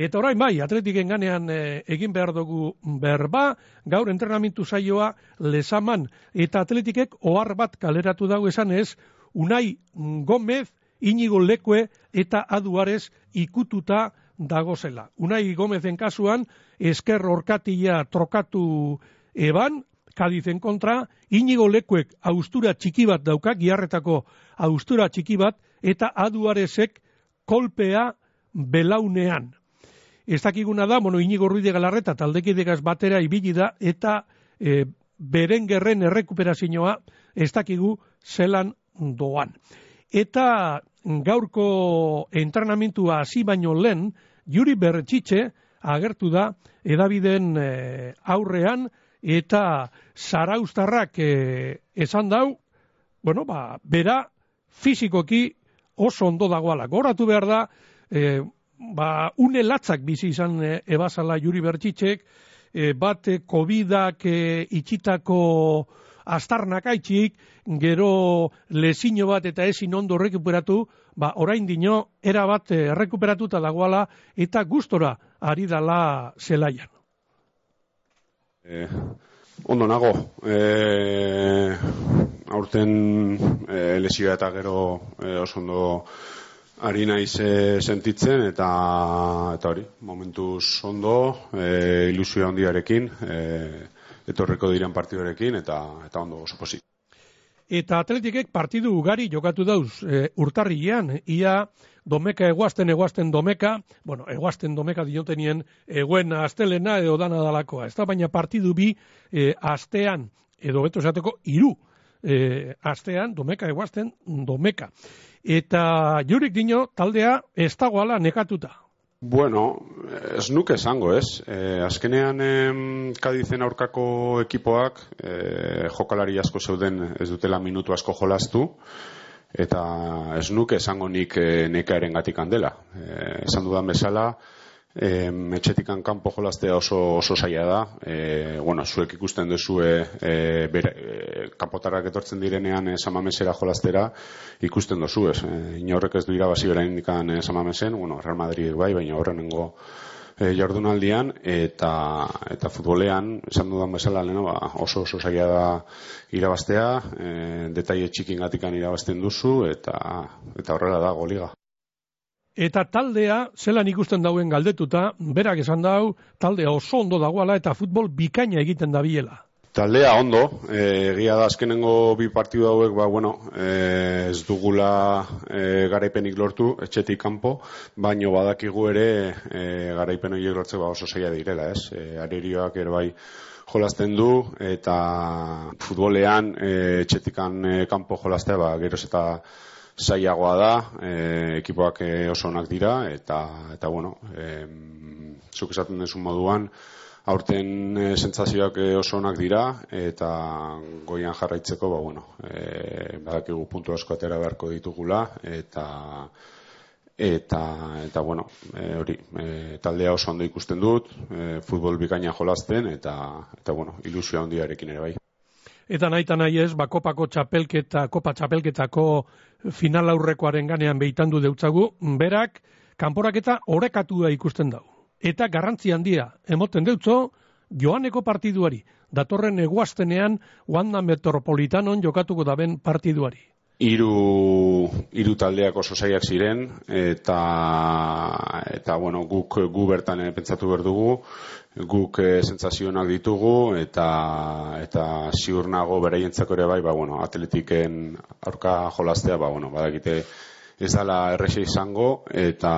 Eta orain bai, atletiken ganean e, egin behar dugu berba, gaur entrenamentu saioa lesaman, eta atletikek ohar bat kaleratu dago esan ez, Unai Gomez, Inigo Lekue eta Aduarez ikututa dagozela. Unai Gomezen kasuan, esker orkatila trokatu eban, Kadizen kontra, inigo lekuek austura txiki bat dauka, giarretako austura txiki bat, eta aduarezek kolpea belaunean. Ez dakiguna da, bueno, inigo ruide galarreta taldekidegaz batera ibili da, eta e, beren gerren errekuperazioa ez dakigu zelan doan. Eta gaurko entrenamentua hasi baino lehen, Juri Bertxitxe agertu da edabiden e, aurrean eta zaraustarrak e, esan dau, bueno, ba, bera fizikoki oso ondo dagoala. Goratu behar da, e, ba, une latzak bizi izan e, ebazala Juri Bertxitxek, e, bat COVID-ak e, itxitako astarnak aitxik, gero lezino bat eta ezin ondo rekuperatu, ba, orain dino, era bat eh, errekuperatuta dagoala eta gustora ari dala zelaian. Eh, ondo nago, eh, aurten eh, lesioa eta gero eh, oso ondo ari naiz eh, sentitzen eta eta hori, momentuz ondo, eh, ilusioa handiarekin, eh, etorreko diren partidorekin eta eta ondo oso posit. Eta atletikek partidu ugari jokatu dauz e, urtarrilean, ia domeka eguazten eguazten domeka, bueno, eguazten domeka diotenien eguen astelena edo dana dalakoa. Ez da baina partidu bi e, astean, edo beto esateko, iru e, astean domeka eguazten domeka. Eta jurik dino taldea ez dagoala nekatuta. Bueno, ez nuke esango, ez? E, azkenean em, kadizen aurkako ekipoak e, jokalari asko zeuden ez dutela minutu asko jolastu eta ez nuke esango nik e, nekaeren gatik handela. E, esan dudan bezala, E, metxetikan kanpo jolaztea oso, oso saia da. E, bueno, zuek ikusten duzu e, e, kanpotarrak etortzen direnean e, samamesera jolaztera ikusten duzu ez. E, inorrek ez du irabazi bera indikan e, samamesen, bueno, Real Madrid bai, baina horrenengo e, jardunaldian eta eta futbolean esan dudan bezala leno, ba, oso oso saia da irabaztea, e, detaile txikin gatikan irabazten duzu eta eta horrela da goliga. Eta taldea, zelan ikusten dauen galdetuta, berak esan dau, taldea oso ondo dagoala eta futbol bikaina egiten dabiela. Taldea ondo, e, egia da azkenengo bi partidu hauek, ba, bueno, e, ez dugula e, garaipenik lortu, etxetik kanpo, baino badakigu ere e, garaipen horiek lortze ba, oso zaila direla, ez? E, arerioak ere bai jolasten du, eta futbolean e, etxetikan kanpo jolastea, ba, geroz eta zaiagoa da, e, ekipoak e, oso onak dira, eta, eta bueno, e, zuk esaten dezu moduan, aurten e, sentsazioak oso onak dira, eta goian jarraitzeko, ba, bueno, e, badakigu puntu asko atera beharko ditugula, eta eta eta bueno, e, hori, e, taldea oso ondo ikusten dut, e, futbol bikaina jolasten eta eta bueno, ilusioa handiarekin ere bai. Eta nahi eta nahi ez, ba, kopako txapelketa, kopa txapelketako final aurrekoaren ganean behitan du deutzagu, berak, kanporak eta horrekatua ikusten dau. Eta garrantzi handia, emoten deutzo, joaneko partiduari, datorren eguaztenean, Wanda Metropolitanon jokatuko daben partiduari. Hiru hiru taldeak oso saiak ziren eta eta bueno, guk gu bertan pentsatu ber dugu guk e, sentsazionak ditugu eta eta ziur nago beraientzako ere bai, ba bueno, atletiken aurka jolastea, ba bueno, badakite ez dala errexea izango eta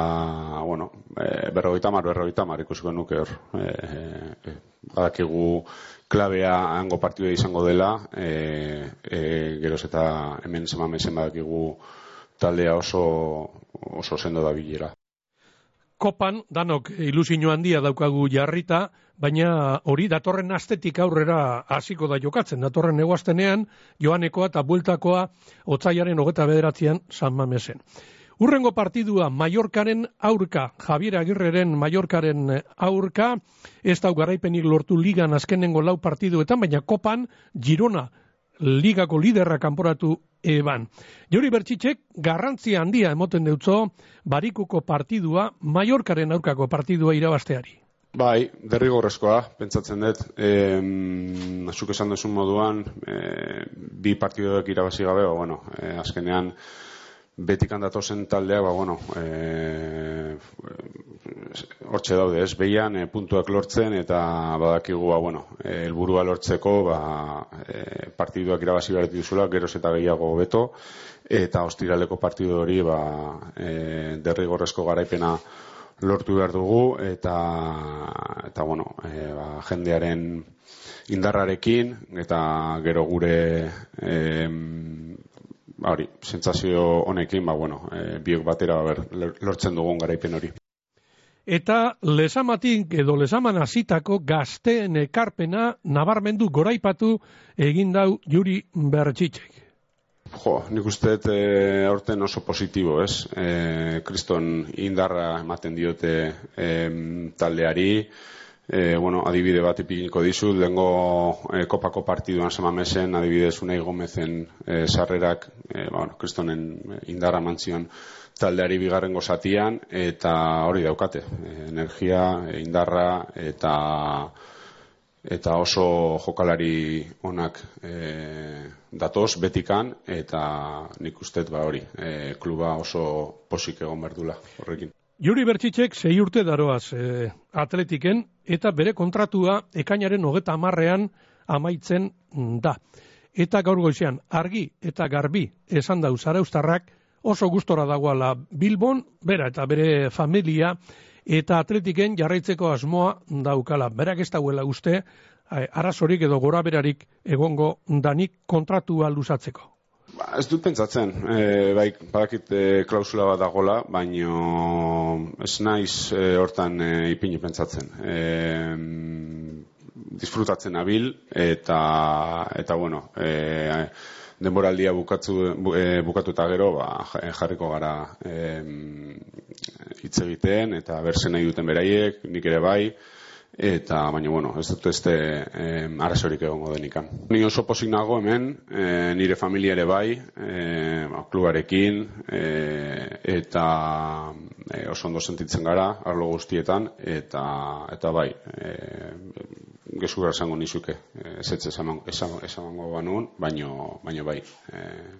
bueno, e, 50 berrogeita mar ikusiko nuke hor. E, e, badakigu klabea hango partidua izango dela, e, e, geroz eta hemen semamesen badakigu taldea oso oso sendo da bilera kopan, danok ilusio handia daukagu jarrita, baina hori datorren astetik aurrera hasiko da jokatzen. Datorren negoaztenean, joanekoa eta bueltakoa otzaiaren hogeta bederatzean San Mamesen. Urrengo partidua Mallorcaren aurka, Javier Agirreren Mallorcaren aurka, ez da garaipenik lortu ligan azkenengo lau partiduetan, baina kopan Girona ligako liderra kanporatu eban. Jori Bertxitzek garrantzia handia emoten deutzo barikuko partidua, Mallorcaren aurkako partidua irabasteari. Bai, derrigorrezkoa, pentsatzen dut, e, azuk esan duzun moduan, e, bi partiduak irabazi gabe, ba, bueno, e, azkenean, betik handatozen taldea, ba, bueno, e, hortxe daude, ez, behian, e, puntuak lortzen, eta badakigu, ba, bueno, e, elburua lortzeko, ba, e, partiduak irabazi behar dituzula, geroz eta gehiago beto, eta ostiraleko partidu hori, ba, e, derrigorrezko garaipena lortu behar dugu eta eta bueno, e, ba, jendearen indarrarekin eta gero gure e, hori, sentsazio honekin, ba bueno, e, biok batera ber, lortzen dugun garaipen hori. Eta lesamatik edo lesaman hasitako gazteen ekarpena nabarmendu goraipatu egin dau Juri Bertxitzek. Jo, nik uste e, aurten oso positibo, ez? E, kriston indarra ematen diote e, taldeari, e, bueno, adibide bat ipiniko dizu, lengo e, kopako partiduan samamesen, adibidez unai gomezen e, sarrerak, e, bueno, kristonen indarra mantzion taldeari bigarren gozatian, eta hori daukate, e, energia, e, indarra, eta eta oso jokalari onak e, datoz betikan eta nik uste ba hori e, kluba oso posik egon berdula horrekin. Juri Bertxitzek zei urte daroaz e, atletiken eta bere kontratua ekainaren hogeta amarrean amaitzen da. Eta gaur goizean argi eta garbi esan dau zaraustarrak oso gustora dagoala Bilbon, bera eta bere familia eta atletiken jarraitzeko asmoa daukala. Berak ez dauela uste, arazorik edo gora berarik egongo danik kontratua luzatzeko. Ba, ez dut pentsatzen, e, bai, badakit e, klausula bat dagola, baino ez naiz e, hortan e, ipini pentsatzen. E, disfrutatzen abil, eta, eta bueno, e, denboraldia bukatu, e, bukatu eta gero, ba, jarriko gara hitz egiten, eta berzen nahi duten beraiek, nik ere bai, eta baina bueno, ez dut este eh, arazorik egongo denikan. Ni oso pozik nago hemen, eh, nire familia ere bai, eh, ba, klubarekin eh, eta eh, oso ondo sentitzen gara arlo guztietan eta eta bai, eh, gezura esango nizuke, ez ez esango banun, baino baino bai, eh,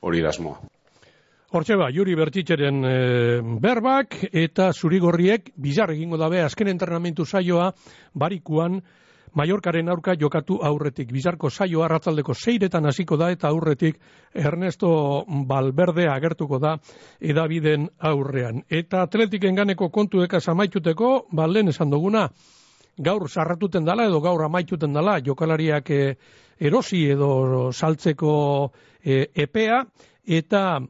hori da asmoa. Hortxe ba, Juri Bertitxeren e, berbak eta zurigorriek bizar egingo dabe azken entrenamentu saioa barikuan Mallorcaren aurka jokatu aurretik. Bizarko saioa ratzaldeko seiretan hasiko da eta aurretik Ernesto Balberde agertuko da edabiden aurrean. Eta atletiken ganeko kontueka amaituteko, balen esan duguna, gaur sarratuten dala edo gaur amaituten dala jokalariak e, erosi edo saltzeko e, epea eta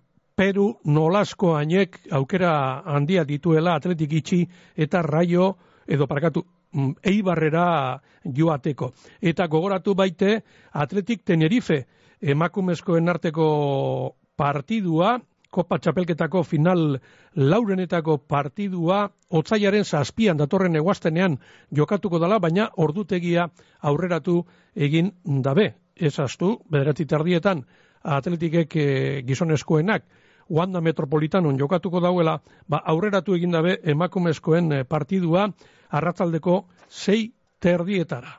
Peru nolasko hainek aukera handia dituela atletik itxi eta raio edo parakatu mm, eibarrera joateko. Eta gogoratu baite atletik Tenerife emakumezkoen arteko partidua, Kopa Txapelketako final laurenetako partidua otzaiaren zazpian datorren eguaztenean jokatuko dela, baina ordutegia aurreratu egin dabe. Ez astu, bederatzi tardietan atletikek eh, gizonezkoenak Wanda Metropolitanon jokatuko dauela, ba aurreratu egin dabe emakumezkoen eh, partidua arratzaldeko sei terdietara.